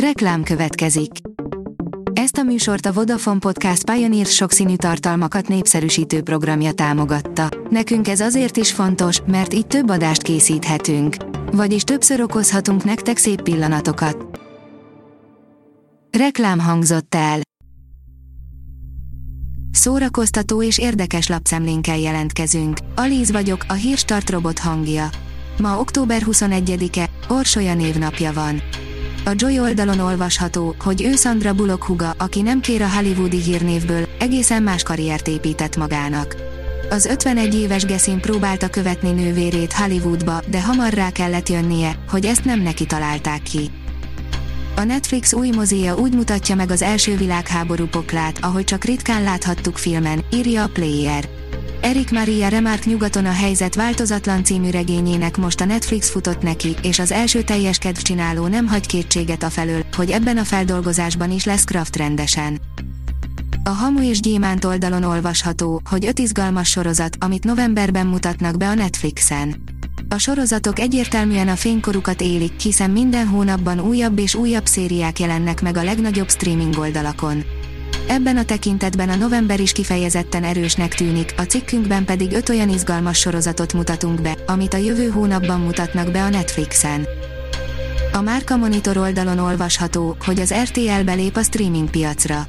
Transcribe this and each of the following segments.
Reklám következik. Ezt a műsort a Vodafone Podcast Pioneer sokszínű tartalmakat népszerűsítő programja támogatta. Nekünk ez azért is fontos, mert így több adást készíthetünk. Vagyis többször okozhatunk nektek szép pillanatokat. Reklám hangzott el. Szórakoztató és érdekes lapszemlénkkel jelentkezünk. Alíz vagyok, a hírstart robot hangja. Ma október 21-e, Orsolya névnapja van. A Joy oldalon olvasható, hogy ő Sandra Bullock huga, aki nem kér a hollywoodi hírnévből, egészen más karriert épített magának. Az 51 éves Gessin próbálta követni nővérét Hollywoodba, de hamar rá kellett jönnie, hogy ezt nem neki találták ki. A Netflix új mozia úgy mutatja meg az első világháború poklát, ahogy csak ritkán láthattuk filmen, írja a Player. Erik Maria Remark nyugaton a helyzet változatlan című regényének most a Netflix futott neki, és az első teljes kedvcsináló nem hagy kétséget afelől, hogy ebben a feldolgozásban is lesz Kraft rendesen. A Hamu és Gyémánt oldalon olvasható, hogy öt izgalmas sorozat, amit novemberben mutatnak be a Netflixen. A sorozatok egyértelműen a fénykorukat élik, hiszen minden hónapban újabb és újabb szériák jelennek meg a legnagyobb streaming oldalakon. Ebben a tekintetben a november is kifejezetten erősnek tűnik, a cikkünkben pedig öt olyan izgalmas sorozatot mutatunk be, amit a jövő hónapban mutatnak be a Netflixen. A Márka Monitor oldalon olvasható, hogy az RTL belép a streaming piacra.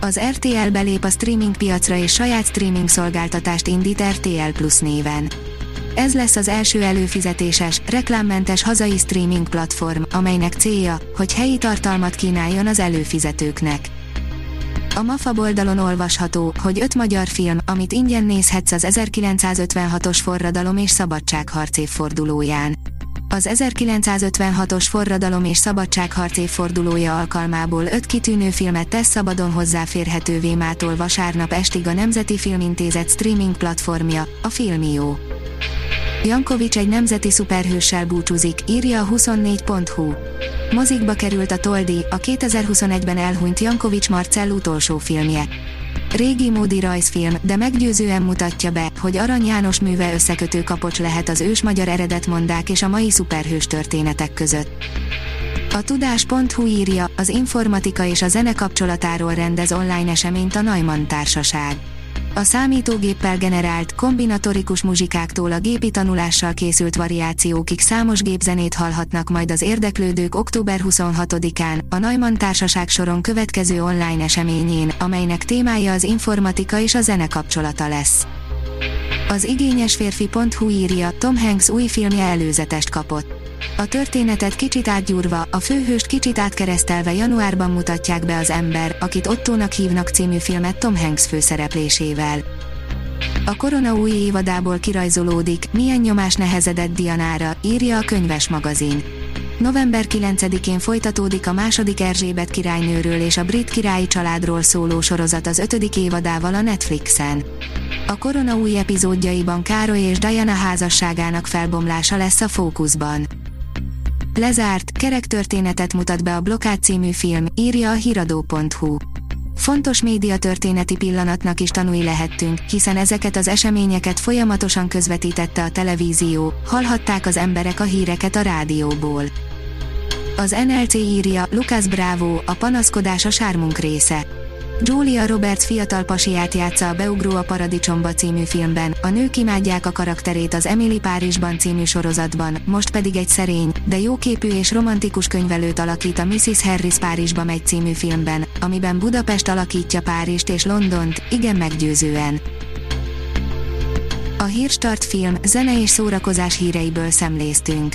Az RTL belép a streaming piacra és saját streaming szolgáltatást indít RTL Plus néven. Ez lesz az első előfizetéses, reklámmentes hazai streaming platform, amelynek célja, hogy helyi tartalmat kínáljon az előfizetőknek. A MAFA oldalon olvasható, hogy öt magyar film, amit ingyen nézhetsz az 1956-os forradalom és szabadságharc évfordulóján. Az 1956-os forradalom és szabadságharc évfordulója alkalmából öt kitűnő filmet tesz szabadon hozzáférhetővé mától vasárnap estig a Nemzeti Filmintézet streaming platformja, a Filmió. Jankovics egy nemzeti szuperhőssel búcsúzik, írja a 24.hu. Mozikba került a Toldi, a 2021-ben elhunyt Jankovics Marcell utolsó filmje. Régi módi rajzfilm, de meggyőzően mutatja be, hogy Arany János műve összekötő kapocs lehet az ős magyar eredetmondák és a mai szuperhős történetek között. A tudás.hu írja, az informatika és a zene kapcsolatáról rendez online eseményt a Neumann Társaság. A számítógéppel generált, kombinatorikus muzsikáktól a gépi tanulással készült variációkig számos gépzenét hallhatnak majd az érdeklődők október 26-án, a Neumann Társaság soron következő online eseményén, amelynek témája az informatika és a zene kapcsolata lesz. Az igényes férfi.hu írja, Tom Hanks új filmje előzetest kapott. A történetet kicsit átgyúrva, a főhőst kicsit átkeresztelve januárban mutatják be az ember, akit Ottónak hívnak című filmet Tom Hanks főszereplésével. A korona új évadából kirajzolódik, milyen nyomás nehezedett Dianára, írja a könyves magazin. November 9-én folytatódik a második Erzsébet királynőről és a brit királyi családról szóló sorozat az ötödik évadával a Netflixen. A korona új epizódjaiban Károly és Diana házasságának felbomlása lesz a fókuszban. Lezárt, kerek történetet mutat be a Blokád című film, írja a hiradó.hu. Fontos médiatörténeti pillanatnak is tanúi lehettünk, hiszen ezeket az eseményeket folyamatosan közvetítette a televízió, hallhatták az emberek a híreket a rádióból. Az NLC írja, Lucas Bravo, a panaszkodás a sármunk része. Julia Roberts fiatal pasiát játsza a Beugró a Paradicsomba című filmben, a nők imádják a karakterét az Emily Párizsban című sorozatban, most pedig egy szerény, de jóképű és romantikus könyvelőt alakít a Mrs. Harris Párizsba megy című filmben, amiben Budapest alakítja Párizst és Londont, igen meggyőzően. A Hírstart film, zene és szórakozás híreiből szemléztünk.